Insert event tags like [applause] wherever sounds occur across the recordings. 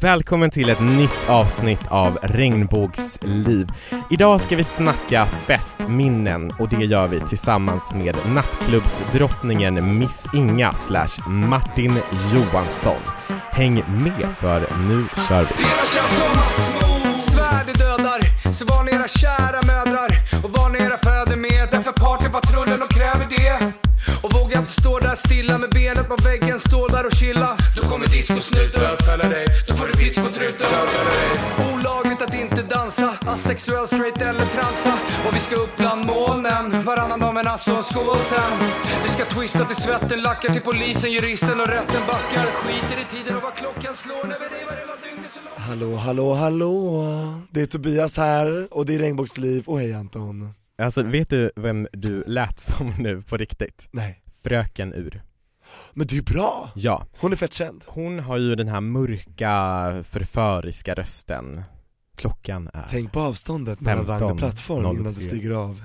Välkommen till ett nytt avsnitt av Regnbågsliv. Idag ska vi snacka festminnen och det gör vi tillsammans med nattklubbsdrottningen Miss Inga slash Martin Johansson. Häng med för nu kör vi! Deras känns som massmord, svärd dödar Så var ni era kära mödrar och var ni era fäder med Därför partypatrullen och kräver det Och våga inte stå där stilla med benet på väggen Stå där och chilla Då kommer discosnuten bötfälla dig dansa Asexuell, straight eller transa Och vi ska upp bland molnen Varannan dag men alltså skål sen Vi ska twista till svetten Lackar till polisen, juristen och rätten backar Skiter i tiden och vad klockan slår När vi revar hela dygnet så långt Hallå, hallå, hallå! Det är Tobias här och det är Regnbågsliv och hej Anton. Alltså vet du vem du lät som nu på riktigt? Nej, Fröken Ur. men det är ju bra! Ja, Hon är fett känd. hon har ju den här mörka förföriska rösten. Klockan är... Tänk på avståndet mellan 15, vagn och plattform innan 03. du stiger av.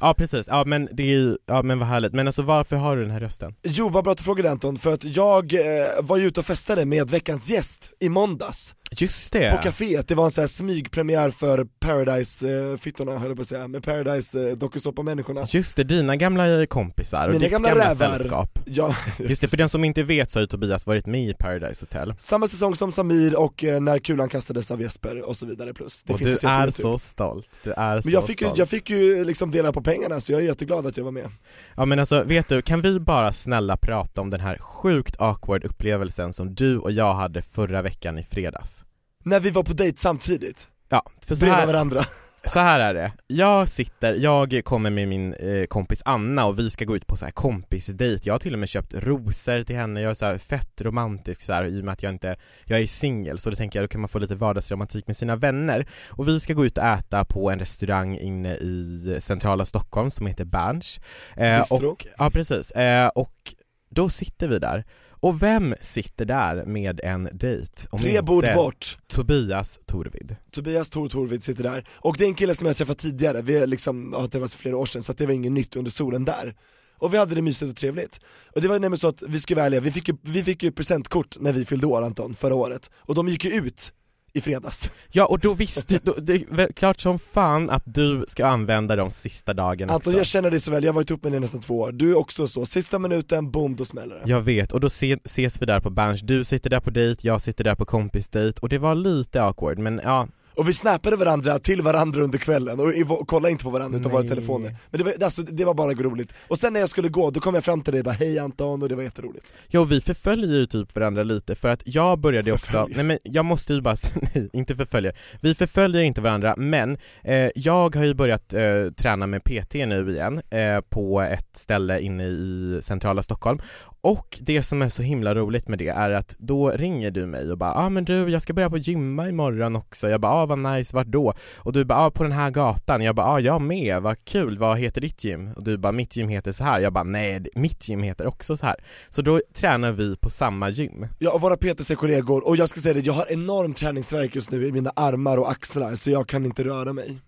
Ja precis, ja men det är ju, ja men vad härligt. Men alltså varför har du den här rösten? Jo, vad bra att du frågade Anton, för att jag eh, var ju ute och festade med veckans gäst i måndags Just det! på caféet, det var en sån här smygpremiär för Paradise-fittorna höll jag på att säga, med Paradise dokusåpa-människorna Just det, dina gamla kompisar och Mina ditt gamla gamla, sällskap. Ja, Just det, för den som inte vet så har ju Tobias varit med i Paradise Hotel. samma säsong som Samir och eh, när kulan kastades av Jesper och så vidare plus. Det och du är så stolt, du är så Men jag fick, ju, stolt. jag fick ju liksom dela på pengarna så jag är jätteglad att jag var med. Ja men alltså, vet du, kan vi bara snälla prata om den här sjukt awkward upplevelsen som du och jag hade förra veckan i fredags? När vi var på dejt samtidigt, Ja, för så här, varandra. så här är det. Jag sitter, jag kommer med min eh, kompis Anna och vi ska gå ut på så här kompisdejt. Jag har till och med köpt rosor till henne, jag är så här fett romantisk så här, i och med att jag inte, jag är singel så då tänker jag då kan man få lite vardagsromantik med sina vänner. Och vi ska gå ut och äta på en restaurang inne i centrala Stockholm som heter Berns. Eh, Bistro. och, ja precis, eh, och då sitter vi där. Och vem sitter där med en dejt? Om Tre bord bort, Tobias Torvid. Tobias Tor Torvid sitter där, och det är en kille som jag träffat tidigare, vi har liksom, har träffats för flera år sedan så att det var inget nytt under solen där och vi hade det mysigt och trevligt. Och det var nämligen så att, vi vara ärliga, vi fick ju, vi fick ju presentkort när vi fyllde år Anton, förra året, och de gick ju ut i fredags. Ja och då visste, då, det är klart som fan att du ska använda de sista dagarna Anton också. jag känner dig så väl, jag har varit ihop med dig nästan två år, du är också så, sista minuten, boom, då smäller det. Jag vet, och då se, ses vi där på Berns, du sitter där på dejt, jag sitter där på kompisdejt och det var lite awkward men ja, Och vi snappade varandra till varandra under kvällen och, och kollade inte på varandra utan våra Nej. telefoner. Men det var, alltså, det var bara roligt. Och sen när jag skulle gå, då kom jag fram till dig och bara hej Anton och det var jätteroligt. ja och vi förföljer ju typ varandra lite för att jag började ju också, Förföljer. nej men jag måste ju bara, [laughs] nej inte förföljer, vi förföljer inte varandra men eh, jag har ju börjat eh, träna med PT nu igen eh, på ett ställe inne i centrala Stockholm och det som är så himla roligt med det är att då ringer du mig och bara ah, men du jag ska börja på gymma imorgon också, jag bara ah vad nice, vart då? Och du bara ah på den här gatan, jag bara ah jag med, vad kul, vad heter ditt gym? Och du bara mitt gym heter så här. jag bara nej mitt gym heter också så här. Så då tränar vi på samma gym Ja, och våra PTs är kollegor, och jag ska säga det, jag har enorm träningsvärk just nu i mina armar och axlar så jag kan inte röra mig.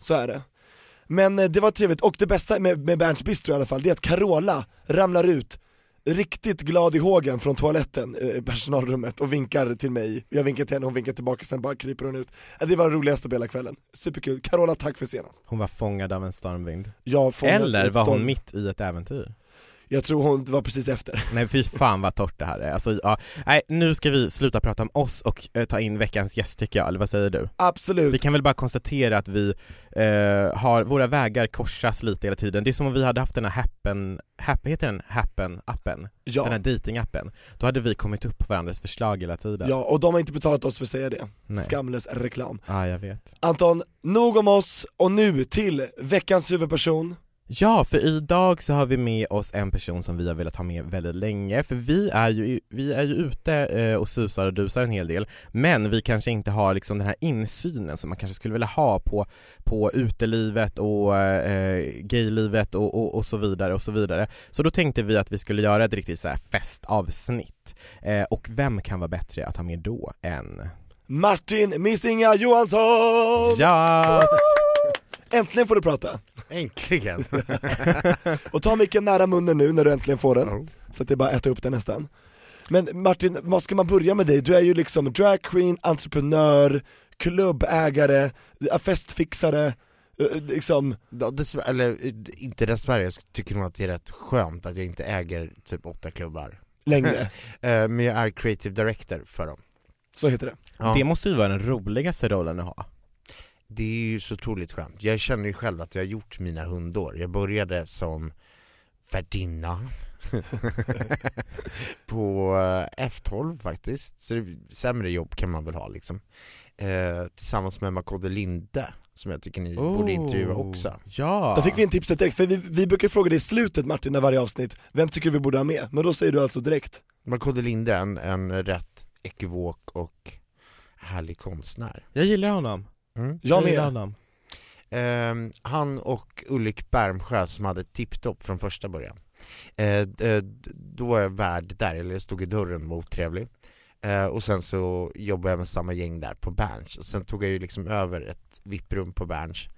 Så är det. Men eh, det var trevligt, och det bästa med, med Berns Bistro i alla fall, det är att Carola ramlar ut riktigt glad i hågen från toaletten, eh, personalrummet, och vinkar till mig. Jag vinkar till henne, hon vinkar tillbaka, sen bara kryper hon ut. Det var det roligaste på hela kvällen. Superkul. Carola, tack för senast. Hon var fångad av en stormvind Jag fångade Eller ett var hon storm- mitt i ett äventyr? Jag tror hon var precis efter. Nej fy fan vad torrt det här är, alltså ja, nej nu ska vi sluta prata om oss och eh, ta in veckans gäst tycker jag, eller vad säger du? Absolut. Vi kan väl bara konstatera att vi eh, har, våra vägar korsas lite hela tiden, det är som om vi hade haft den här happen, happ, heter den happen-appen? Ja. Den här datingappen, då hade vi kommit upp på varandras förslag hela tiden Ja, och de har inte betalat oss för att säga det. Nej. Skamlös reklam. Ja jag vet Anton, nog om oss, och nu till veckans huvudperson, Ja, för idag så har vi med oss en person som vi har velat ha med väldigt länge, för vi är ju, vi är ju ute eh, och susar och dusar en hel del, men vi kanske inte har liksom den här insynen som man kanske skulle vilja ha på, på utelivet och eh, gaylivet och, och, och så vidare och så vidare. Så då tänkte vi att vi skulle göra ett riktigt så här festavsnitt. Eh, och vem kan vara bättre att ha med då än Martin Missinga Johansson! Ja! Äntligen får du prata! Äntligen! [laughs] Och ta micken nära munnen nu när du äntligen får den, så att det är bara att äta upp den nästan Men Martin, vad ska man börja med dig? Du är ju liksom drag queen, entreprenör, klubbägare, festfixare, eh, liksom Ja, dess, eller eh, inte dessvärre, jag tycker nog att det är rätt skönt att jag inte äger typ åtta klubbar [laughs] längre, Eh, Men jag är creative director för dem så heter det ja. Det måste ju vara den roligaste rollen att ha. Det är ju så otroligt skönt. Jag känner ju själv att jag har gjort mina hundår. Jag började som värdinna [laughs] på eh, F12 faktiskt, så det, sämre jobb kan man väl ha liksom. Eh, tillsammans med Makode Linde, som jag tycker ni borde intervjua också. Ja! Där fick vi en tipset direkt, för vi, vi brukar fråga dig i slutet Martin av varje avsnitt, vem tycker vi borde ha med? Men då säger du alltså direkt Makode Linde är en, en rätt ekivok och härlig konstnär. Jag gillar honom. Mm. Jag med. Ehm, han och Ulrik Bärmsjö som hade tipptopp från första början. Eh, d- då var jag värd där, eller jag stod i dörren och var otrevlig. Eh, och sen så jobbade jag med samma gäng där på Berns, och sen tog jag ju liksom över ett VIP-rum på Berns.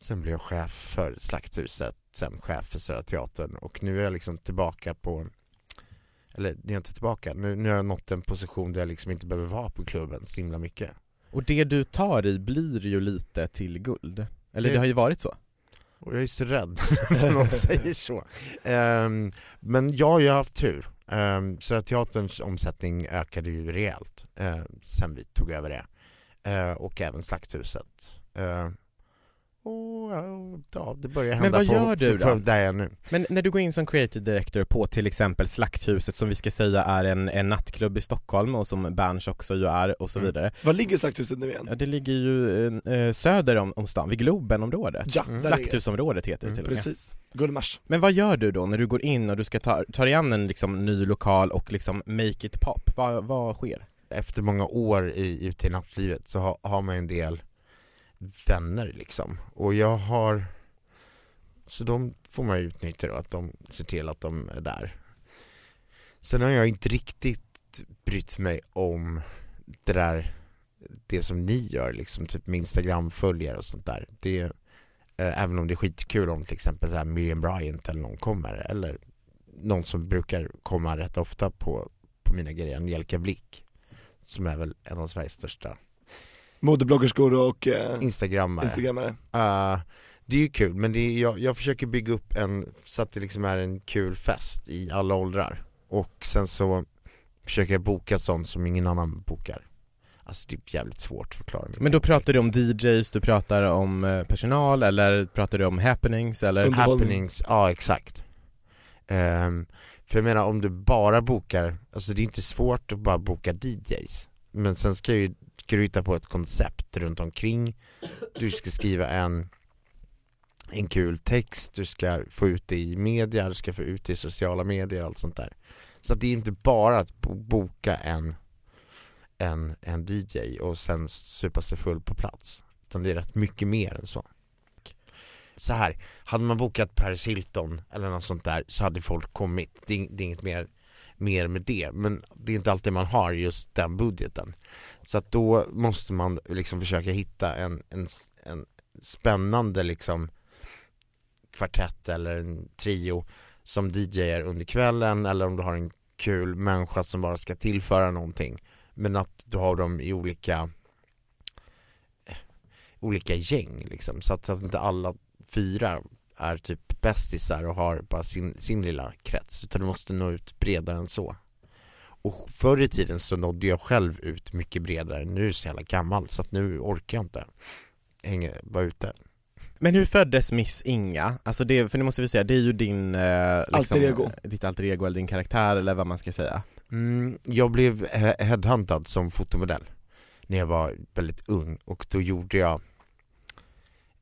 Sen blev jag chef för Slakthuset, sen chef för Södra Teatern och nu är jag liksom tillbaka på eller nu är jag inte tillbaka, nu, nu har jag nått en position där jag liksom inte behöver vara på klubben så himla mycket. Och det du tar i blir ju lite till guld. Eller Det- har ju varit så. Och jag är så rädd [laughs] när någon säger så. Ehm, men jag har ju haft tur. Um, så att teaterns omsättning ökade ju rejält uh, sen vi tog över det. Eh, och även Slakthuset. Eh, och ja, det börjar Men hända vad på, gör du på då? där jag nu. Men när du går in som creative director på till exempel Slakthuset som vi ska säga är en, en nattklubb i Stockholm och som Berns också ju är och så Mm. vidare. Var ligger Slakthuset nu igen? Ja, det ligger ju eh, söder om, om stan, vid Globenområdet. Ja, Mm. Slakthusområdet heter det Mm, till och med. Precis, Gullmars Men vad gör du då när du går in och du ska ta, ta dig an en liksom, ny lokal och liksom make it pop? Vad, vad sker? Efter många år i, ute i nattlivet så har, har man en del vänner liksom. Och jag har, så de får man ju utnyttja då, att de ser till att de är där. Sen har jag inte riktigt brytt mig om det där, det som ni gör liksom, typ med instagram-följare och sånt där. Det, eh, även om det är skitkul om till exempel så här Miriam Bryant eller någon kommer, eller någon som brukar komma rätt ofta på, på mina grejer, Angelica Blick, som är väl en av Sveriges största Modebloggerskor och eh, instagrammare. instagrammare Uh, det är ju kul, men det är, jag, jag försöker bygga upp en, så att det liksom är en kul fest i alla åldrar. Och sen så försöker jag boka sånt som ingen annan bokar. Alltså det är jävligt svårt att förklara. Men då pratar du om DJs, du pratar om eh, personal eller pratar du om happenings eller? Happenings, ja exakt. Ehm, för jag menar om du bara bokar, alltså det är inte svårt att bara boka DJs. Men sen ska ju, ska du hitta på ett koncept runt omkring, du ska skriva en en kul text, du ska få ut det i media, du ska få ut det i sociala medier och allt sånt där. Så att det är inte bara att boka en, en, en DJ och sen supa sig full på plats. Utan det är rätt mycket mer än så. Så här, hade man bokat Paris Hilton eller något sånt där så hade folk kommit. Det är, det är inget mer, mer med det. Men det är inte alltid man har just den budgeten. Så att då måste man liksom försöka hitta en, en, en spännande liksom kvartett eller en trio som DJar under kvällen eller om du har en kul människa som bara ska tillföra någonting. Men att du har dem i olika eh, olika gäng liksom, så att, att inte alla fyra är typ bästisar och har bara sin, sin lilla krets, utan du måste nå ut bredare än så. Och förr i tiden så nådde jag själv ut mycket bredare, nu är jag så jävla gammal så att nu orkar jag inte hänga, vara ute. Men hur föddes Miss Inga? Alltså det, för nu måste vi säga, det är ju din eh, liksom, Alter ego. Ditt alter ego eller din karaktär eller vad man ska säga Mm, jag blev he- headhuntad som fotomodell när jag var väldigt ung och då gjorde jag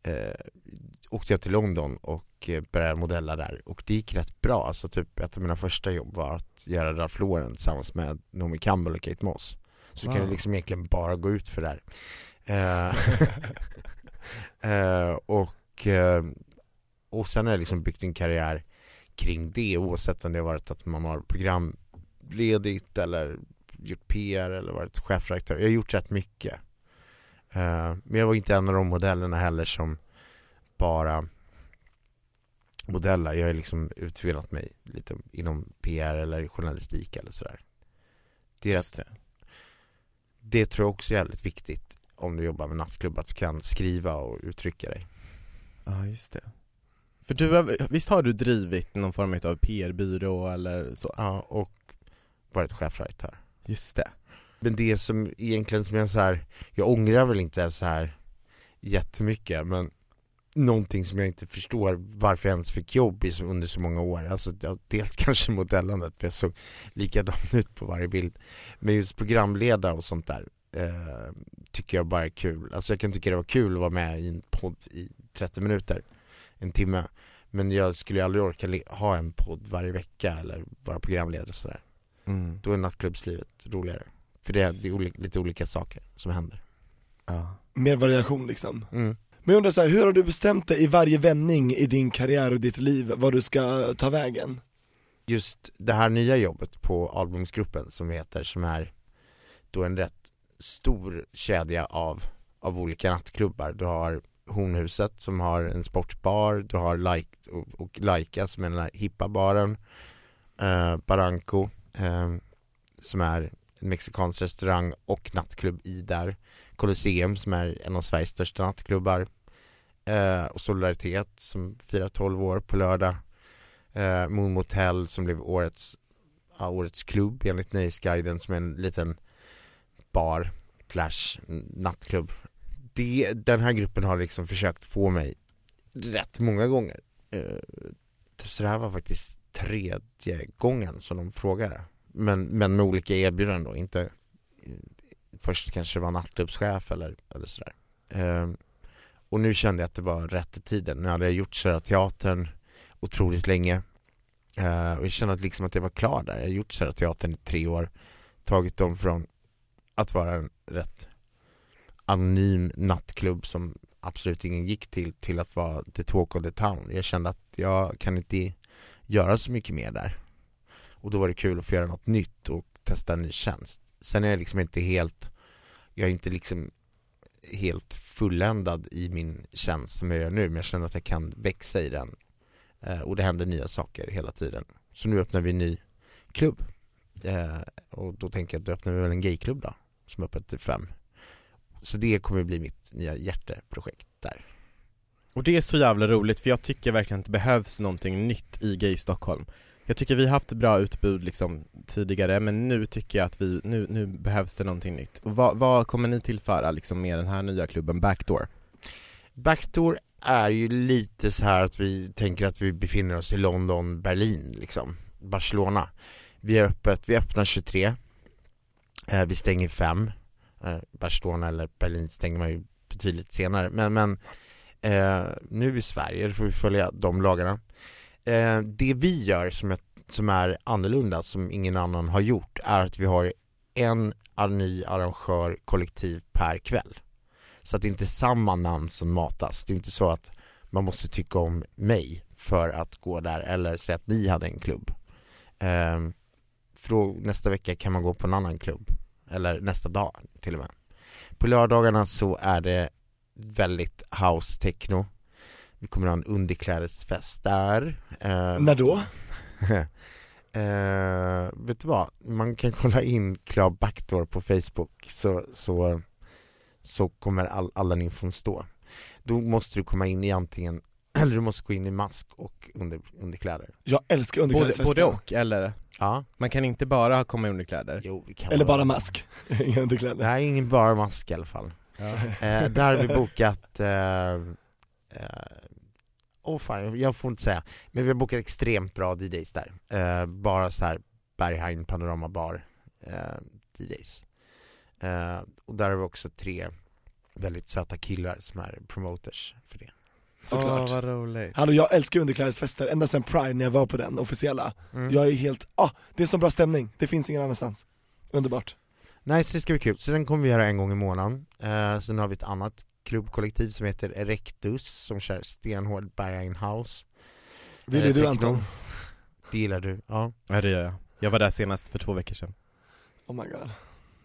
eh, åkte jag till London och eh, började modella där och det gick rätt bra, alltså typ ett av mina första jobb var att göra Ralph Lauren tillsammans med Naomi Campbell och Kate Moss Så Wow. kan det liksom egentligen bara gå ut för det här [laughs] Eh, [laughs] eh, och, och sen har jag liksom byggt en karriär kring det oavsett om det har varit att man har programledigt eller gjort PR eller varit chefredaktör. Jag har gjort rätt mycket. Men jag var inte en av de modellerna heller som bara modellar. Jag har liksom utvecklat mig lite inom PR eller journalistik eller sådär. Det, är det. det tror jag också är jävligt viktigt om du jobbar med nattklubb, att du kan skriva och uttrycka dig. Ja, just det. För du har, visst har du drivit någon form av PR-byrå eller så? Ja, och varit chefredaktör. Just det. Men det som egentligen som jag så här, jag ångrar väl inte så här jättemycket men någonting som jag inte förstår varför jag ens fick jobb i så, under så många år. Alltså dels [laughs] kanske modellandet för jag såg likadan ut på varje bild. Men just programleda och sånt där eh, tycker jag bara är kul. Alltså jag kan tycka det var kul att vara med i en podd i 30 minuter, en timme. Men jag skulle aldrig orka ha en podd varje vecka eller vara programledare sådär. Mm. Då är nattklubbslivet roligare. För det är, det är lite olika saker som händer. Ja. Mer variation liksom. Mm. Men jag undrar så här, hur har du bestämt dig i varje vändning i din karriär och ditt liv, vad du ska ta vägen? Just det här nya jobbet på albumsgruppen som heter, som är då en rätt stor kedja av, av olika nattklubbar. Du har Hornhuset som har en sportbar, du har like, och, och Laika som är den här hippa baren, eh, Barranco eh, som är en mexikansk restaurang och nattklubb i där, Colosseum som är en av Sveriges största nattklubbar eh, och Solidaritet som firar 12 år på lördag eh, Moon Motel som blev årets, ja, årets klubb enligt Nöjesguiden som är en liten bar slash nattklubb. Det, den här gruppen har liksom försökt få mig rätt många gånger. Eh, så det här var faktiskt tredje gången som de frågade. Men, men med olika erbjudanden då, inte eh, Först kanske det var nattklubbschef eller, eller sådär. Eh, och nu kände jag att det var rätt i tiden. Nu hade jag gjort Södra Teatern otroligt länge. Uh, och jag kände att, liksom att jag var klar där. Jag har gjort Södra Teatern i tre år. Tagit dem från att vara en rätt anonym nattklubb som absolut ingen gick till, till att vara the talk of the town. Jag kände att jag kan inte göra så mycket mer där. Och då var det kul att få göra något nytt och testa en ny tjänst. Sen är jag liksom inte helt, jag är inte liksom helt fulländad i min tjänst som jag gör nu, men jag känner att jag kan växa i den. Eh, och det händer nya saker hela tiden. Så nu öppnar vi en ny klubb. Eh, och då tänker jag att då öppnar vi väl en gayklubb då, som är öppet till fem. Så det kommer bli mitt nya hjärteprojekt där. Och det är så jävla roligt för jag tycker verkligen att det behövs någonting nytt i Gay Stockholm jag tycker vi har haft bra utbud liksom tidigare men nu tycker jag att vi, nu, nu behövs det någonting nytt. Och vad, vad kommer ni tillföra liksom med den här nya klubben Backdoor? Backdoor är ju lite så här att vi tänker att vi befinner oss i London, Berlin liksom, Barcelona. Vi är öppet, vi öppnar 23, eh, vi stänger 5, eh, Barcelona eller Berlin stänger man ju betydligt senare, men, men eh, nu i Sverige får vi följa de lagarna. Eh, det vi gör som är, som är annorlunda, som ingen annan har gjort, är att vi har en ny arrangör kollektiv per kväll. Så att det inte är samma namn som matas. Det är inte så att man måste tycka om mig för att gå där eller säga att ni hade en klubb. Eh, för då, nästa vecka kan man gå på en annan klubb. Eller nästa dag till och med. På lördagarna så är det väldigt house techno. Vi kommer ha en underklädesfest där. Ehm, När då? [laughs] Eh, vet du vad? Man kan kolla in Club Backdoor på Facebook så, så, så kommer all, alla den infon stå. Då måste du komma in i antingen, [clears throat] eller du måste gå in i mask och under, underkläder. Jag älskar Både, underklädesfester. både och, eller? Ja, Man kan inte bara komma i underkläder? jo vi kan Eller bara mask, [laughs] inga underkläder. Nej, ingen bara mask i alla fall. Eh, där har vi bokat eh, eh, Åh fan, jag får inte säga. Men vi har bokat extremt bra DJs där. Eh, bara så här Berghain Panorama Bar eh, DJs. Eh, och där har vi också tre väldigt söta killar som är promoters för det. såklart. Åh vad roligt. Hallå jag älskar underklädesfester, ända sen Pride när jag var på den officiella. Mm. Jag är helt, ah, det är så bra stämning, det finns ingen annanstans. Underbart. Nice, det ska bli kul. Så den kommer vi göra en gång i månaden. Eh, sen har vi ett annat klubbkollektiv som heter Erectus som kör stenhård Berghain House. Det är Eh, det du techno. Anton. [laughs] Det gillar du? Ja. Ja det gör jag. Jag var där senast för två veckor sedan. Oh my god.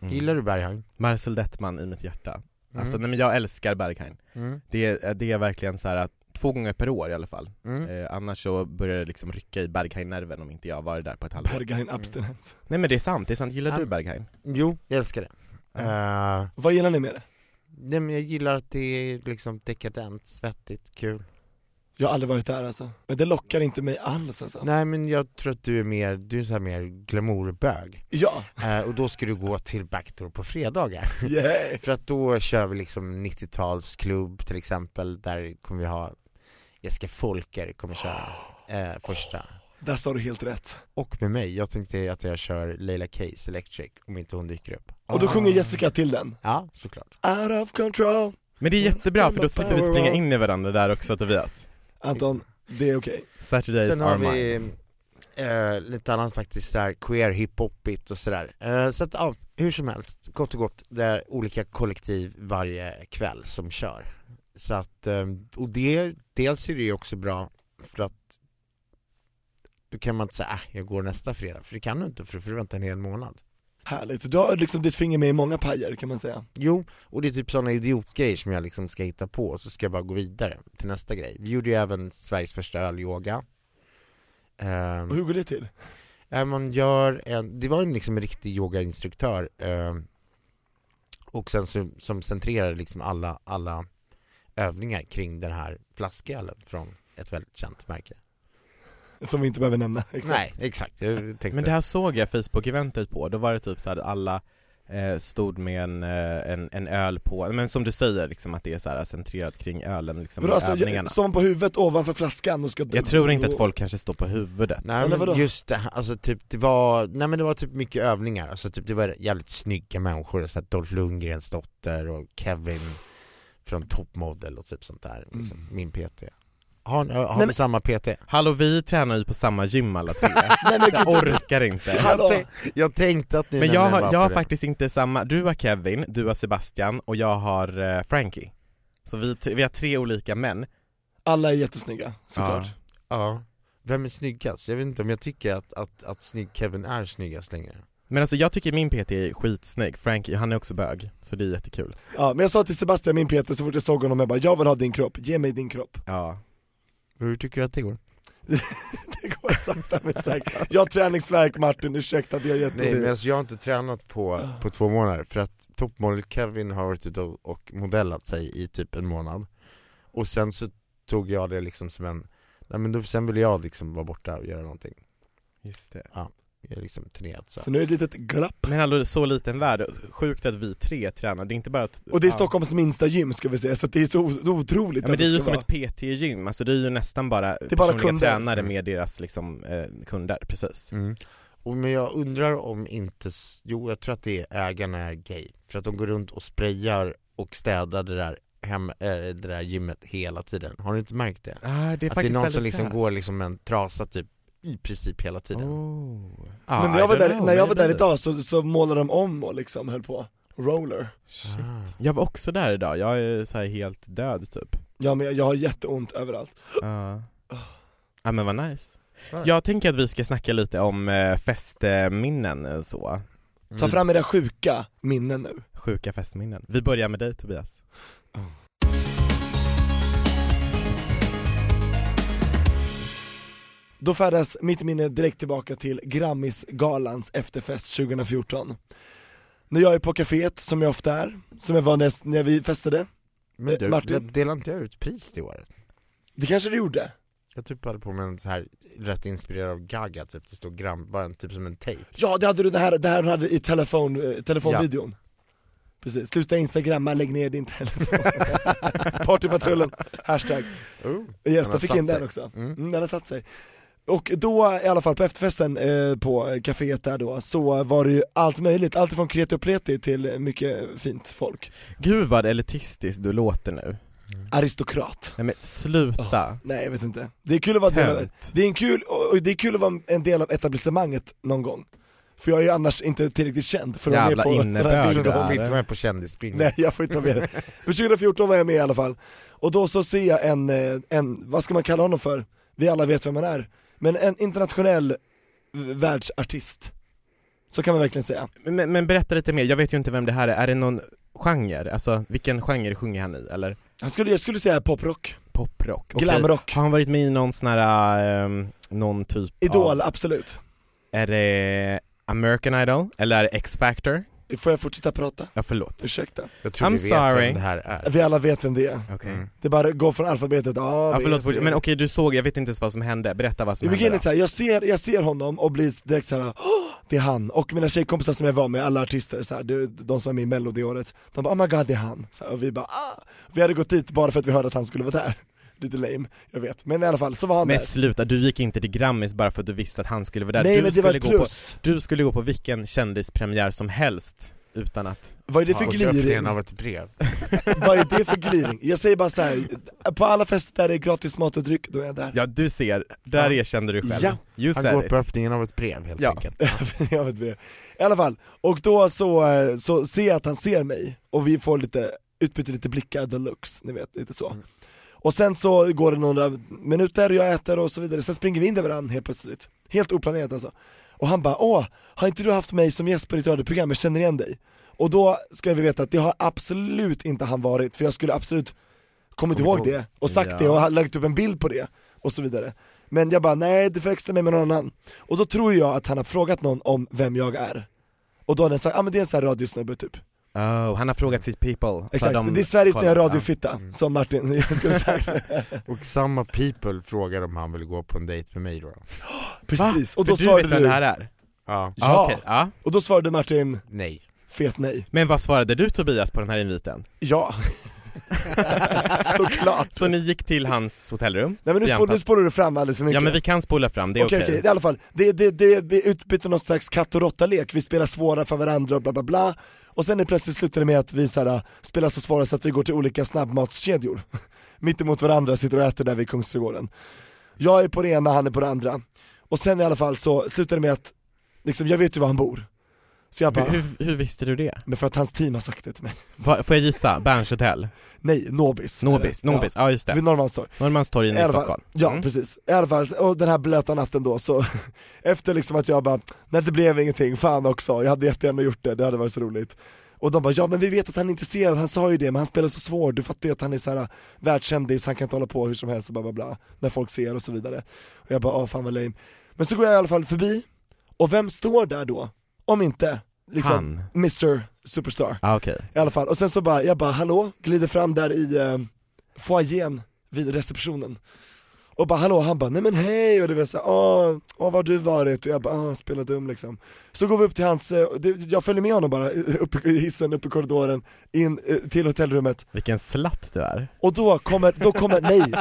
Mm. Gillar du Berghain? Marcel Dettman i mitt hjärta. Alltså Mm. nej men jag älskar Berghain. Mm. Det är, det är verkligen så här att två gånger per år i alla fall. Mm. Eh, annars så börjar det liksom rycka i Berghain-nerven om inte jag varit där på ett halvår. Berghain abstinens. Nej men det är sant, det är sant. Gillar du. Berghain? Jo, jag älskar det. Eh, Vad gillar ni med det? Nej, men jag gillar att det är liksom dekadent, svettigt, kul. Jag har aldrig varit där alltså. Men det lockar inte mig alls alltså. Nej men jag tror att du är mer, du är så här mer glamourbög. Ja, Eh, och då ska du gå till Backdoor på fredagar. [laughs] yeah. För att då kör vi liksom 90-talsklubb till exempel, där kommer vi ha Jessica Folker kommer köra eh, första. Där sa du helt rätt. Och med mig, jag tänkte att jag kör Leila Case Electric om inte hon dyker upp. Och då Ah. sjunger Jessica till den. Ja, såklart. Out of control. Men det är jättebra för då slipper vi springa in i varandra där också Tobias. Anton, det är okej. Saturdays Sen are har mine. vi eh, lite annat faktiskt där, queer hiphopigt och sådär. Eh, så att ja, hur som helst, gott och gott, det är olika kollektiv varje kväll som kör. Så att, eh, och det, dels är det ju också bra för att då kan man inte säga äh, jag går nästa fredag, för det kan du inte för du får vänta en hel månad. Härligt. Du har liksom ditt finger med i många pajer kan man säga. Jo, och det är typ sådana idiotgrejer som jag liksom ska hitta på, och så ska jag bara gå vidare till nästa grej. Vi gjorde ju även Sveriges första ölyoga. Ehm, Och hur går det till? Man gör en, det var en liksom en riktig yogainstruktör eh, och sen så, som centrerade liksom alla, alla övningar kring den här flaskölen från ett väldigt känt märke. [laughs] Som vi inte behöver nämna. Exakt. Nej, exakt. Men det här såg jag Facebook-eventet på, då var det typ så här att alla eh, stod med en, eh, en, en öl på, men som du säger liksom att det är så här centrerat kring ölen liksom, Vadå, alltså, övningarna. står man på huvudet ovanför flaskan och ska... Jag tror inte att folk kanske står på huvudet. Nej men vadå? just det, alltså typ det var, nej men det var typ mycket övningar, alltså typ det var jävligt snygga människor, så att Dolph Lundgrens dotter och Kevin från Top Model och typ sånt där, liksom, min PT. Har, har, har Nej, vi men- samma PT? Hallå vi tränar ju på samma gym alla tre. [laughs] Nej men jag gud, orkar inte. Hallå. Jag, tänk, jag tänkte att ni Men jag har, jag har faktiskt inte samma, du har Kevin, du har Sebastian och jag har eh, Frankie. Så vi, vi har tre olika män. alla är jättesnygga, såklart. Ja, vem är snyggast? Jag vet inte om jag tycker att, att, att snygg Kevin är snyggast längre Men alltså jag tycker min PT är skitsnygg, Frankie, han är också bög, så det är jättekul. Ja, men jag sa till Sebastian, min Peter, så fort jag såg honom, jag bara 'Jag vill ha din kropp, ge mig din kropp' Ja. Hur tycker du att det går? [laughs] Det går sakta men säkert. Jag har träningsvärk Martin, ursäkta att jag är Nej men alltså jag har inte tränat på, på två månader för att toppmodell Kevin har varit ute och, modellat sig i typ en månad Och sen så tog jag det liksom som en, nej men då, sen ville jag liksom vara borta och göra någonting Just det. Är liksom turnerat så Så nu är det ett litet glapp. Men hallå, så liten värld, sjukt att vi tre tränar, det är inte bara att Och det är ja. Stockholms minsta gym ska vi säga, så det är så otroligt Ja, men det är ju som vara. ett PT-gym, alltså det är ju nästan bara är bara personliga kunder. tränare Mm. med deras liksom, eh, kunder, precis. Mm. Och men jag undrar om inte, jo jag tror att det är ägarna är gay För att de går runt och sprayar och städar det där, hem, äh, det där gymmet hela tiden Har du inte märkt det? Ah, det är att det är någon som liksom går liksom med en trasa typ i princip hela tiden Oh. Ah, Men när jag var där, know, när jag var där idag så, så målade de om och liksom höll på, roller Shit. Ah. Jag var också där idag, jag är så här helt död typ. Ja men jag, jag har jätteont överallt Ja. Ja men vad nice. Ja. Jag tänker att vi ska snacka lite om eh, festminnen eh, så. Ta Mm. fram era sjuka minnen nu Sjuka festminnen. Vi börjar med dig Tobias. Då färdas mitt minne direkt tillbaka till Grammisgalans efterfest 2014 När jag är på kaféet, som jag ofta är, som jag var när, när vi festade Men du, Martin? delade inte jag ut pris det året? Det kanske du gjorde? Jag typ hade på mig en så här rätt inspirerad av Gaga typ, det stod gram, bara en, typ som en tejp Ja det hade du det här, det här hon hade i telefon, eh, telefonvideon Precis, sluta instagramma, lägg ner din telefon [laughs] Partypatrullen, hashtag oh. Yes, Den jag fick in den sig. också. Mm. Mm, den har satt sig. Och då, i alla fall på efterfesten eh, på kaféet där då, så var det ju allt möjligt, allt från kreti och pleti till mycket fint folk. Gud vad elitistiskt du låter nu. aristokrat. Nej men sluta. Nej jag vet inte. Det är kul att vara del av, det är en kul, och det är kul att vara en del av etablissemanget någon gång. För jag är ju annars inte tillräckligt känd för att vara med på sådana här innebörd bilder. du får inte vara med på kändisspring Nej jag får inte vara med. [laughs] Men 2014 var jag med i alla fall. Och då så ser jag en, eh, en, vad ska man kalla honom för? Vi alla vet vem han är. Men en internationell världsartist. Så kan man verkligen säga. Men, men berätta lite mer, jag vet ju inte vem det här är, är det någon genre? Alltså vilken genre sjunger han i eller? Han skulle, jag skulle säga poprock, Poprock? Glamrock, Har han varit med i någon sån här, ehm, någon typ idol, av, absolut. är det American Idol? Eller är det X-Factor? Får jag fortsätta prata? Ja förlåt. Ursäkta. Jag tror I'm vi vet sorry. vem det här är Vi alla vet vem det är. Okej. Mm. Det är bara gå från alfabetet, ja, Ja B, förlåt, C. men okej du såg, jag vet inte ens vad som hände, berätta vad som I hände då. så här, jag ser, jag ser honom och blir direkt såhär, "Åh, det är han, och mina tjejkompisar som jag var med, alla artister, så här, de, de som var med i mello det året, de bara oh my god det är han, så här, och vi bara ah. Vi hade gått dit bara för att vi hörde att han skulle vara där, lite lame, jag vet, men i alla fall så var han Men där sluta, du gick inte till Grammis bara för att du visste att han skulle vara där. Nej du, men det var ett gå på, plus, du skulle gå på vilken kändispremiär som helst utan att... vad är det för gliring? av ett brev [laughs] Vad är det för gliring? Jag säger bara så här. på alla fester där det är gratis mat och dryck, då är jag där Ja du ser, där Ja. erkände du själv. Ja. You Han går it. på öppningen av ett brev helt Ja. enkelt [laughs] jag vet det. I alla fall, och då så, så ser jag att han ser mig, och vi får lite, utbyter lite blickar deluxe, ni vet, lite så Och sen så går det några minuter, jag äter och så vidare, sen springer vi in i varandra helt plötsligt. Helt oplanerat alltså. Och han bara åh, har inte du haft mig som gäst på ditt radioprogram, jag känner igen dig. Och då ska vi veta att det har absolut inte han varit, för jag skulle absolut kommit ihåg ihåg. det och sagt Ja. det och lagt upp en bild på det och så vidare. Men jag bara nej, du förväxlar mig med någon annan. Och då tror jag att han har frågat någon om vem jag är. Och då har den sagt, ja ah, men det är en sån här radiosnubbe typ Oh, han har frågat sitt people. Exakt, de det är Sveriges kollar. nya radiofitta, Mm. som Martin [laughs] jag skulle sagt [laughs] Och samma people frågar om han vill gå på en dejt med mig då [gasps] Precis, och För då du svarade vet vem du, det här är? Ja, Ja. Ah, okej, ja. och då svarade Martin, nej fet nej Men vad svarade du Tobias på den här inviten? Ja [laughs] Såklart! Så ni gick till hans hotellrum? Nej men nu, spår, nu spårar du fram alldeles för mycket Ja men vi kan spola fram, det är Okej okej. okej, i alla fall, det, det, det, vi utbyter någon slags katt och råtta-lek, vi spelar svåra för varandra och bla bla bla Och sen är plötsligt slutar det med att vi såhär, spelar så svåra så att vi går till olika snabbmatskedjor [laughs] Mitt emot varandra, sitter och äter där vid Kungsträdgården Jag är på det ena, han är på det andra Och sen i alla fall så slutar det med att, liksom, jag vet ju var han bor Så jag bara, Hur, hur visste du det? men för att hans team har sagt det till mig Va, får jag gissa? Berns hotell? Nej, Nobis Nobis, Nobis, ja, just ja, det. Vid Norrmalmstorg Norrmalmstorg I Stockholm. Ja Mm. precis, i alla fall, och den här blöta natten då så [laughs] Efter liksom att jag bara, nej det blev ingenting, fan också, jag hade jättegärna gjort det, det hade varit så roligt Och de bara, ja men vi vet att han är intresserad, han sa ju det, men han spelar så svår, du fattar ju att han är såhär världskändis, han kan inte hålla på hur som helst och bla bla bla När folk ser och så vidare Och jag bara, åh fan vad lame Men så går jag i alla fall förbi, och vem står där då? Om inte, liksom, Han? Mr Superstar Ja okej. i alla fall, och sen så bara, jag bara hallå, glider fram där i eh, foajén vid receptionen Och bara hallå, han bara nej men hej och det var så här, åh, åh vad har du varit? Och jag bara, ah, spelar dum liksom Så går vi upp till hans, eh, jag följer med honom bara, upp i hissen, upp i korridoren, in eh, till hotellrummet Vilken slatt du är. Och då kommer, då kommer, nej,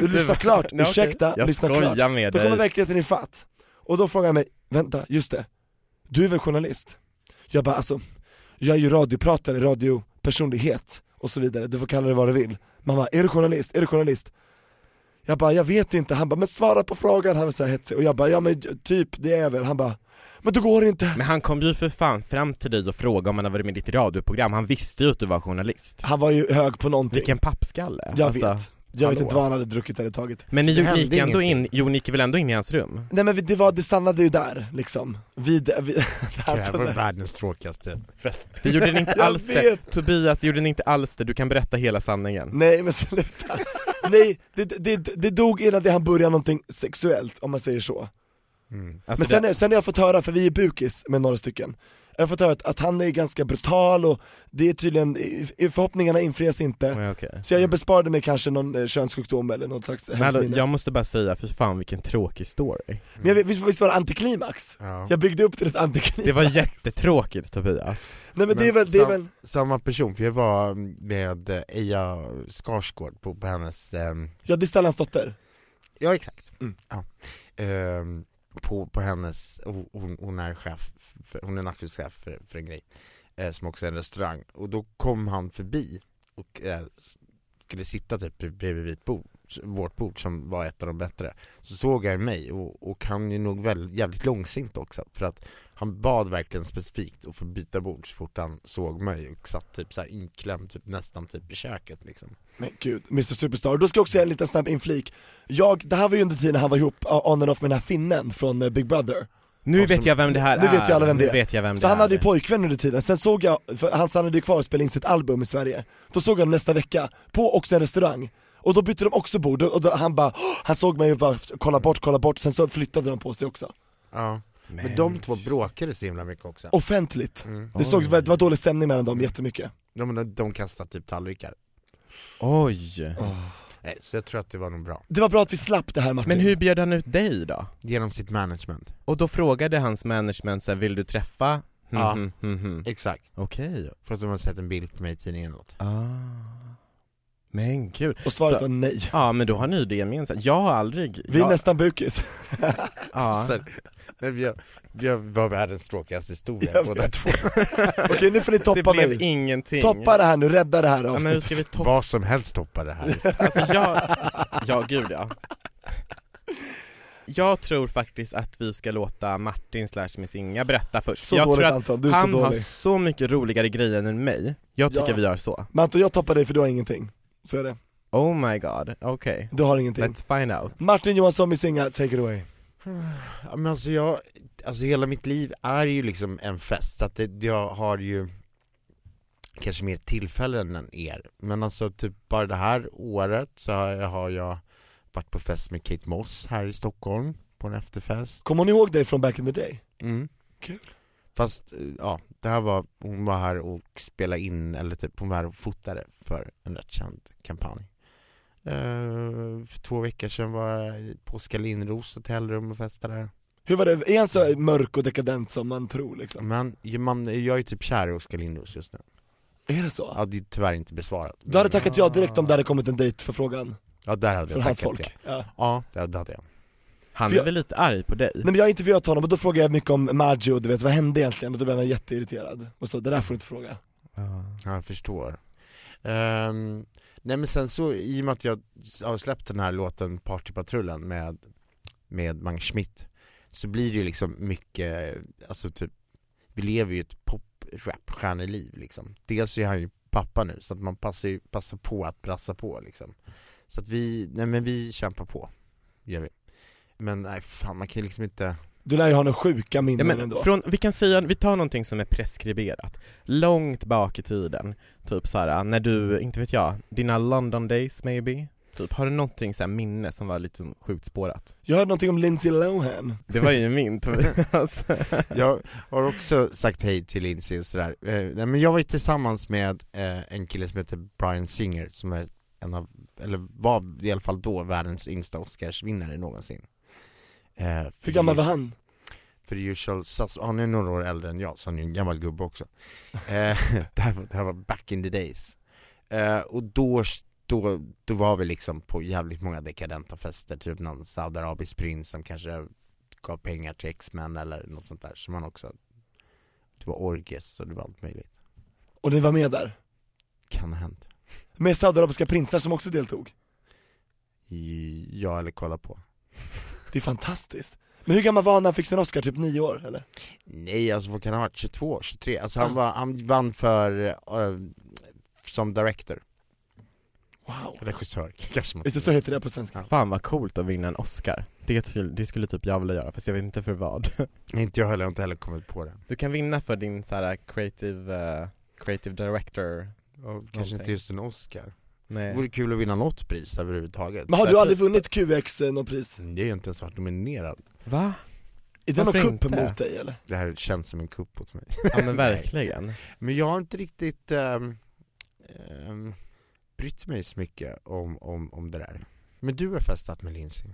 du [laughs] lyssnar klart, Nej, okej. ursäkta, Jag lyssna klart med Då kommer dig. verkligheten i fatt Och då frågar han mig, vänta, just det, du är väl journalist? Jag bara alltså, jag är ju radiopratare, radiopersonlighet och så vidare, du får kalla det vad du vill. Mamma, är du journalist? Är du journalist? Jag bara, jag vet inte, han bara, men svara på frågan, han var så hetsig, och jag bara, ja men typ, det är väl, han bara, men då går det inte. Men han kom ju för fan fram till dig och frågade om han hade varit med i ditt radioprogram, han visste ju att du var journalist. Han var ju hög på någonting, Vilken pappskalle. jag Alltså, vet, jag vet hallå. inte vad han hade druckit eller tagit Men ni, Det gick ändå in, jo ni gick väl ändå in i hans rum? Nej men det, var, det stannade ju där liksom, vid, vid [laughs] Det här var världens tråkigaste fest Det gjorde ni [laughs] inte alls det. vet. Tobias, det gjorde ni inte alls det, du kan berätta hela sanningen. Nej men sluta, [laughs] nej det, det, det, dog innan det han började någonting sexuellt om man säger så mm. Alltså Men sen, det, är- sen har jag fått höra, för vi är bukis med några stycken Jag har fått höra att, att han är ganska brutal och det är tydligen, förhoppningarna infrias inte Ja, okej. Så jag, jag besparade mig kanske någon eh, könssjukdom eller något slags Men minne jag måste bara säga, för fan vilken tråkig story. Men jag, visst, visst var det antiklimax? ja. Jag byggde upp till ett antiklimax Det var jättetråkigt Tobias. Nej men, det är väl, det är väl, Samma person, för jag var med eh, Eja Skarsgård på, på hennes ehm, ja det är Stellans dotter Ja exakt, Mm. ja. Ehm, på, på hennes, hon, hon är chef, för, hon är nattklubschef för, för en grej, eh, som också är en restaurang, och då kom han förbi och eh, skulle sitta typ bredvid vid bord, vårt bord som var ett av de bättre. Så såg han mig och, och han är nog väldigt, jävligt långsint också för att han bad verkligen specifikt att få byta bord så fort han såg mig och satt typ så här inklämd typ, nästan typ i köket liksom Men gud, Mr Superstar. Då ska jag också säga en liten snabb inflik. Jag, det här var ju under tiden han var ihop uh, on and off med den här finnen från uh, Big Brother. Nu vet jag vem det här Nu är, vet ju alla vem det nu vet jag vem Så det han är. hade ju pojkvän under tiden, sen såg jag, för han stannade ju kvar och spelade in sitt album i Sverige Då såg jag honom nästa vecka, på också en restaurang Och då bytte de också bord, och då, han bara, "Åh!" han såg mig och bara kolla bort, kolla bort, sen så flyttade de på sig också Ja, men de två bråkade så himla mycket också Offentligt, mm. det, såg, det var dålig stämning mellan dem jättemycket de, de, de kastade typ tallrikar Oj. Nej, Så jag tror att det var nog bra Det var bra att vi slapp det här Martin Men hur bjöd han ut dig då? Genom sitt management Och då frågade hans management så här, vill du träffa? Mm, Ja. mm, mm, mm. Exakt, Okej. för att de har sett en bild på mig i tidningen eller något Ah. Men gud. Och svaret Så- var nej Ja men då har ni det gemensamt. Jag har aldrig... Vi är jag, nästan bukis [laughs] ja. [laughs] Så, [laughs] nej, vi, har, vi har var världens tråkigaste historia båda två [laughs] Okej nu får ni [laughs] Det toppa blev mig ingenting. Toppa det här nu, rädda det här Ja, men hur avsnittet ska vi toppa? Vad som helst toppar det här Alltså jag... Ja gud ja. Jag tror faktiskt att vi ska låta Martin slash Miss Inga berätta först. Så jag dåligt tror att Anton, du är så han har dålig så mycket roligare grejer än mig. Jag tycker Ja. vi gör så. Men Anton jag toppar dig för du har ingenting, så är det, Oh my god, okej. du har ingenting Let's find out. Martin Johansson, Miss Inga, take it away Ja, men alltså jag, alltså hela mitt liv är ju liksom en fest, så att det, jag har ju kanske mer tillfällen än er, men alltså typ bara det här året så har jag, varit på fest med Kate Moss här i Stockholm, på en efterfest Kommer hon ihåg dig från back in the day? mm. Kul. Fast, eh, ja, det här var, hon var här och spelade in, eller typ hon var här och fotade för en rätt känd kampanj Eh, För två veckor sedan var jag på Oskar Lindros hotellrum och festade Hur var det, är han så mörk och dekadent som man tror liksom? Men ju- man, jag är typ kär i Oskar Lindros just nu Är det så? Ja det är tyvärr inte besvarat Du hade tackat ja direkt om det hade kommit en dejtförfrågan Ja där hade jag hans tackat folk? ja. Ja. Ja, det det hade jag Han är jag- väl lite arg på dig? Nej men jag har intervjuat honom och då frågade jag mycket om Maggio, du vet vad hände egentligen? Och då blev han jätteirriterad och så, det där får du inte fråga. Ja, jag förstår Um, Nej men sen så, i och med att jag har släppt den här låten Partypatrullen med, med Magnus Schmidt Så blir det ju liksom mycket, alltså typ Vi lever ju ett pop-rap-stjärneliv liksom. Dels är han ju pappa nu så att man passar ju passar på att brassa på liksom. Så att vi, nej men vi kämpar på, gör vi. Men nej fan man kan ju liksom inte du lär ju ha några sjuka Ja, minnen men ändå från, vi kan säga, vi tar någonting som är preskriberat, långt bak i tiden, typ så här när du, inte vet jag, dina London days maybe? Typ, har du någonting så här minne som var lite sjukt spårat? Jag hörde någonting om Lindsay Lohan Det var ju min Tobias. [laughs] Jag har också sagt hej till Lindsay och sådär, eh, men jag var ju tillsammans med eh, en kille som heter Brian Singer som är en av, eller var i alla fall då världens yngsta Oscarsvinnare någonsin eh, Hur gammal var han? För Usual Sus, han är några år äldre än jag så han är ju en gammal gubbe också. Eh, [laughs] det, här, var- det här var back in the days. Eh, Och då, då, då var vi liksom på jävligt många dekadenta fester, typ någon saudiarabisk prins som kanske gav pengar till X-Men eller något sånt där som han också Det var orgies och det var allt möjligt. Och ni var med där? Kan ha hänt. Med saudiarabiska prinsar som också deltog? Ja eller kolla på. Det är fantastiskt Men hur gammal var han när han fick sin Oscar? Typ nio år eller? Nej alltså vad kan han ha varit? 22, 23? Alltså han, var, han vann för, eh, som director, Wow regissör kanske man Just det, så heter det på svenska Fan vad coolt att vinna en Oscar. Det, skulle- det skulle typ jag vilja göra, fast jag vet inte för vad. [laughs] Inte jag heller, jag har inte heller kommit på det Du kan vinna för din så här creative, eh, creative director, Och kanske inte just en Oscar Det nej. vore kul att vinna något pris överhuvudtaget Men har du aldrig vunnit QX eh, något pris? Det är ju inte ens varit nominerad Va? Är det någon Varför kupp inte? mot dig eller? Det här känns som en kupp åt mig Ja men [laughs] verkligen. Men jag har inte riktigt um, brytt mig så mycket om, om, om det där Men du har festat med Lindsay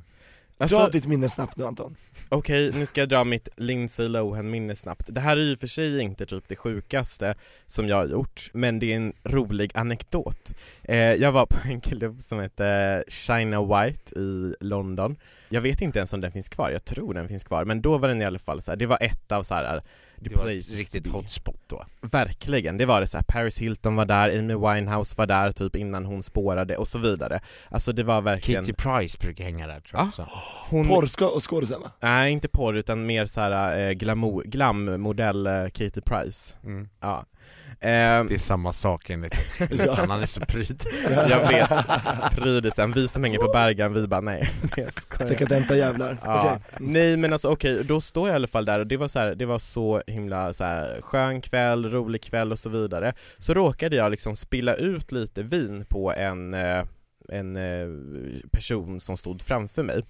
Alltså, Dra ditt minne snabbt nu Anton Okej, nu ska jag dra mitt Lindsay Lohan minne snabbt. Det här är ju för sig inte typ det sjukaste som jag har gjort, men det är en rolig anekdot. Eh, jag var på en klubb som heter China White i London Jag vet inte ens om den finns kvar, jag tror den finns kvar, men då var den i alla fall så här, det var ett av så här. The Det var ett riktigt hotspot då. Verkligen, det var det så här. Paris Hilton var där, Amy Winehouse var där typ innan hon spårade och så vidare Alltså det var verkligen Katie Price brukar hänga där tror jag Ja. också. hon, Porrska och skådisen va? Nej inte porr utan mer så här eh, glamour, glammodell eh, Katie Price Mm. Ja Det är samma sak enligt [laughs] Ja. han är så pryd. [laughs] Jag vet, prydisen, vi som hänger på Bergan, vi bara nej, [laughs] Dekadenta jävlar. Ja, Okej. nej men alltså okej, då står jag i alla fall där och det var så här, det var så himla så här, skön kväll, rolig kväll och så vidare. Så råkade jag liksom spilla ut lite vin på en eh, en eh, person som stod framför mig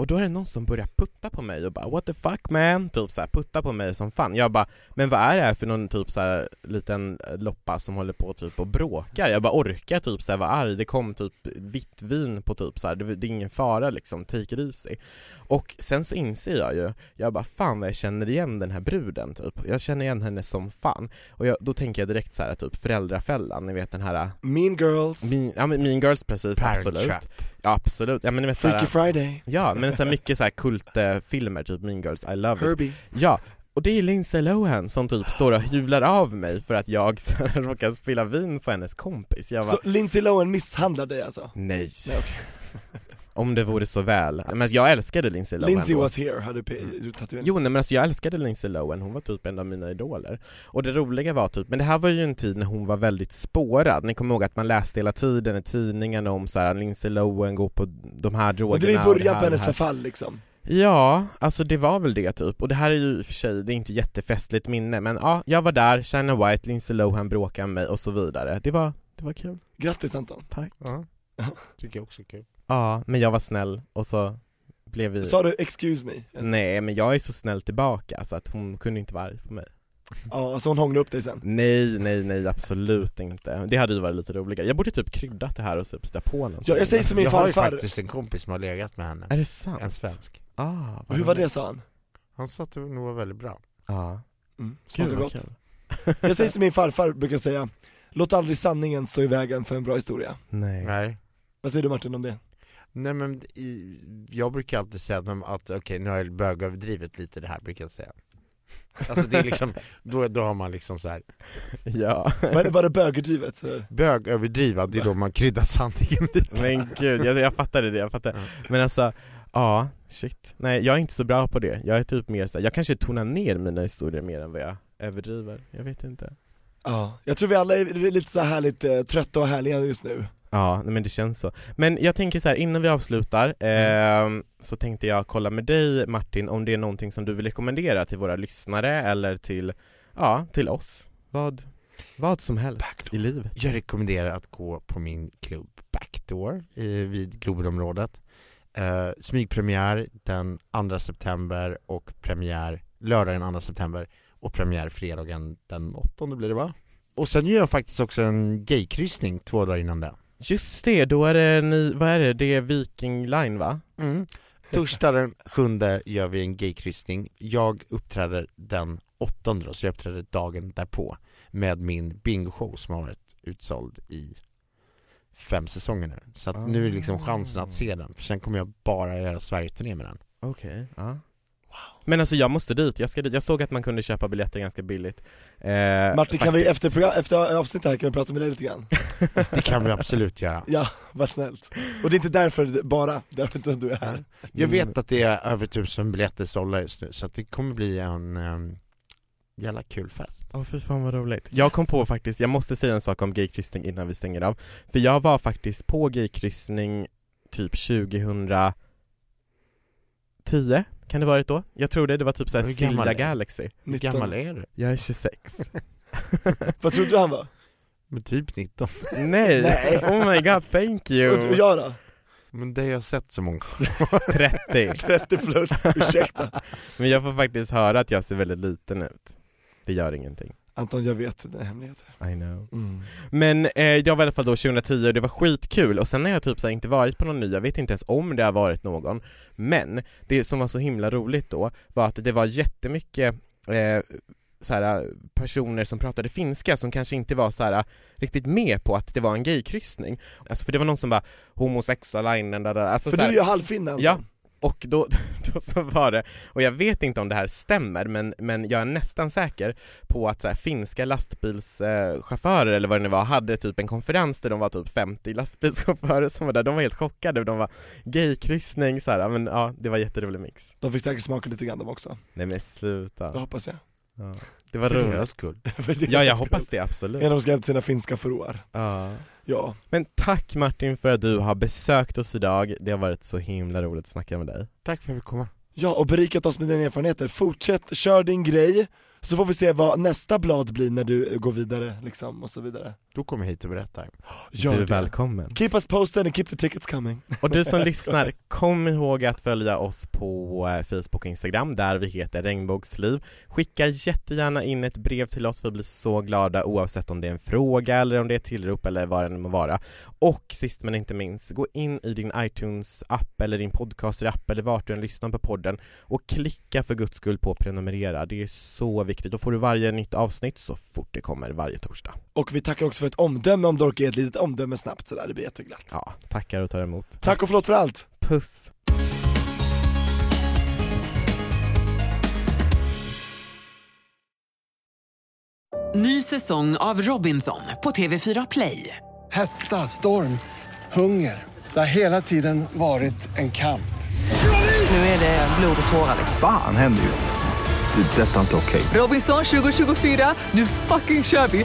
och då är det någon som börjar putta på mig och bara 'What the fuck man?' typ så här, putta på mig som fan. Jag bara 'Men vad är det här för någon typ så här, liten eh, loppa som håller på typ och bråkar?' Jag bara orkar typ så här, vara arg, det kom typ vitt vin på typ så här, det, det är ingen fara liksom, take it easy. Och sen så inser jag ju, jag bara fan vad jag känner igen den här bruden typ. Jag känner igen henne som fan. Och jag, då tänker jag direkt så här typ föräldrafällan, ni vet den här Mean Girls, Mean, ja men mean Girls precis, Parent absolut. Trap. Ja absolut, ja men vet Freaky såhär, Friday, Ja men så mycket så här kultfilmer, typ Mean Girls, I love it Herbie. Ja, och det är Lindsay Lohan som typ står och hyvlar av mig för att jag [laughs] råkar spilla vin på hennes kompis Jag bara, Så Lindsay Lohan misshandlar dig alltså? nej, Nej, okej. [laughs] om det vore så väl. Men jag älskade Lindsay Lohan. Lindsay was here, hade du tatuerat? Jo nej men alltså jag älskade Lindsay Lohan, hon var typ en av mina idoler. Och det roliga var typ, men det här var ju en tid när hon var väldigt spårad. Ni kommer ihåg att man läste hela tiden i tidningarna om så här Lindsay Lohan går på de här drogerna Och det var i och början på hennes förfall liksom. Ja, alltså det var väl det typ, och det här är ju i och för sig, det är inte jättefestligt minne men ja, jag var där, Shannon White, Lindsay Lohan bråkade med mig och så vidare. Det var, det var kul, Grattis Anton! tack. Ja. Tycker jag också är kul. Ja, men jag var snäll och så blev vi Sa du 'excuse me'? Nej men jag är så snäll tillbaka så att hon kunde inte vara arg på mig Ja, alltså hon hånglade upp dig sen? Nej, nej, nej absolut inte. Det hade ju varit lite roligare. Jag borde typ kryddat det här och typ sätta på någonting. Ja, jag säger som min jag har ju farfar, faktiskt en kompis som har legat med henne. Är det sant? En svensk. Ah, och hur var det sa han? Han sa att det nog var väldigt bra. Ja, Mm, gud vad gott. kul. Jag säger som min farfar brukar säga, låt aldrig sanningen stå i vägen för en bra historia Nej. Nej. Vad säger du Martin om det? Nej men jag brukar alltid säga att, okej nu har jag bögöverdrivit lite det här brukar jag säga Alltså det är liksom, då, då har man liksom så här Ja. Var det, var det bögerdrivet? bögöverdriva, det är då man kryddar sanningen lite Men gud, jag, jag fattade det, jag fattade. Ja. Men alltså, ja, shit. Nej, jag är inte så bra på det. Jag är typ mer så här, jag kanske tonar ner mina historier mer än vad jag överdriver. Jag vet inte. Ja, jag tror vi alla är lite så härligt eh, trötta och härliga just nu Ja, men det känns så. Men jag tänker så här, innan vi avslutar ehm, så tänkte jag kolla med dig Martin om det är någonting som du vill rekommendera till våra lyssnare eller till, ja, till oss. Vad, vad som helst i livet. Jag rekommenderar att gå på min klubb Backdoor i, vid Globenområdet eh, Smygpremiär den 2 september och premiär lördagen den 2 september och premiär fredagen den 8 blir det va? Och sen gör jag faktiskt också en gaykryssning två dagar innan det Just det, då är det ni, vad är det, det är Viking Line va? mm. Torsdag den 7 gör vi en gaykryssning Jag uppträder den 8 då, så jag uppträder dagen därpå med min bingoshow som har varit utsåld i fem säsonger nu. Så att nu är liksom chansen att se den, för sen kommer jag bara göra Sverige-turné med den. Okej, ja Men alltså jag måste dit, jag ska dit. Jag såg att man kunde köpa biljetter ganska billigt eh, Martin kan vi faktiskt. efter, program, efter avsnittet här kan vi prata med dig lite grann? [laughs] Det kan vi absolut göra Ja, vad snällt. Och det är inte därför bara, därför att du är här. Jag vet att det är över tusen biljetter sålda just nu, så att det kommer bli en um, jävla kul fest Åh fy fan vad roligt. Jag kom på faktiskt, jag måste säga en sak om gaykryssning innan vi stänger av. För jag var faktiskt på gaykryssning typ 2010, kan det varit då? Jag tror det, det var typ såhär Silja? Galaxy. Hur 19. gammal är du? Jag är 26. [laughs] Vad trodde du han var? Men typ 19 Nej! [laughs] Nej. Oh my god, thank Och you! jag då? Men det har jag sett så många 30. 30 [laughs] plus, ursäkta. Men jag får faktiskt höra att jag ser väldigt liten ut. Det gör ingenting. Anton jag vet dina hemligheter. I know. Mm. Men eh, jag var i alla fall då 2010 och det var skitkul och sen har jag typ så här inte varit på någon ny, jag vet inte ens om det har varit någon Men det som var så himla roligt då var att det var jättemycket eh, så här, personer som pratade finska som kanske inte var så här riktigt med på att det var en gaykryssning Alltså för det var någon som bara homosexualainen, där, där. alltså För så du här, är ju halvfinne. Ja. Och då, [laughs] då så var det, och jag vet inte om det här stämmer men, men jag är nästan säker på att så här, finska lastbilschaufförer eller vad det nu var hade typ en konferens där de var typ 50 lastbilschaufförer som var där, de var helt chockade, de var gaykryssning så här, men ja det var jätterolig mix. De fick säkert smaka lite grann de också, Nej men sluta. Det hoppas jag. Ja. Det var För roligt. [laughs] deras skull. För det Ja jag är hoppas skull. det absolut. Innan de ska till sina finska förråar ja. Ja, Men tack Martin för att du har besökt oss idag, det har varit så himla roligt att snacka med dig. Tack för att vi kom. ja och berikat oss med dina erfarenheter, fortsätt, kör din grej. Så får vi se vad nästa blad blir när du går vidare liksom och så vidare Då kommer jag hit och berättar. Gör Du är det. välkommen Keep us posted and keep the tickets coming Och du som lyssnar, kom ihåg att följa oss på eh, Facebook och Instagram där vi heter Regnbågsliv Skicka jättegärna in ett brev till oss, vi blir så glada oavsett om det är en fråga eller om det är ett tillrop eller vad det än må vara Och sist men inte minst, gå in i din iTunes-app eller din podcaster-app eller vart du än lyssnar på podden och klicka för guds skull på prenumerera, det är så viktigt. Då får du varje nytt avsnitt så fort det kommer varje torsdag. Och vi tackar också för ett omdöme om du orkar ge ett litet omdöme snabbt sådär, det blir jätteglatt Ja, tackar och tar emot. Tack och förlåt för allt! Puss! Ny säsong av Robinson på TV4 Play. Hetta, storm, hunger. Det har hela tiden varit en kamp. Nu är det blod och tårar. Fan händer just. Det. är Detta är inte okej. Robinson 2024, nu fucking kör vi!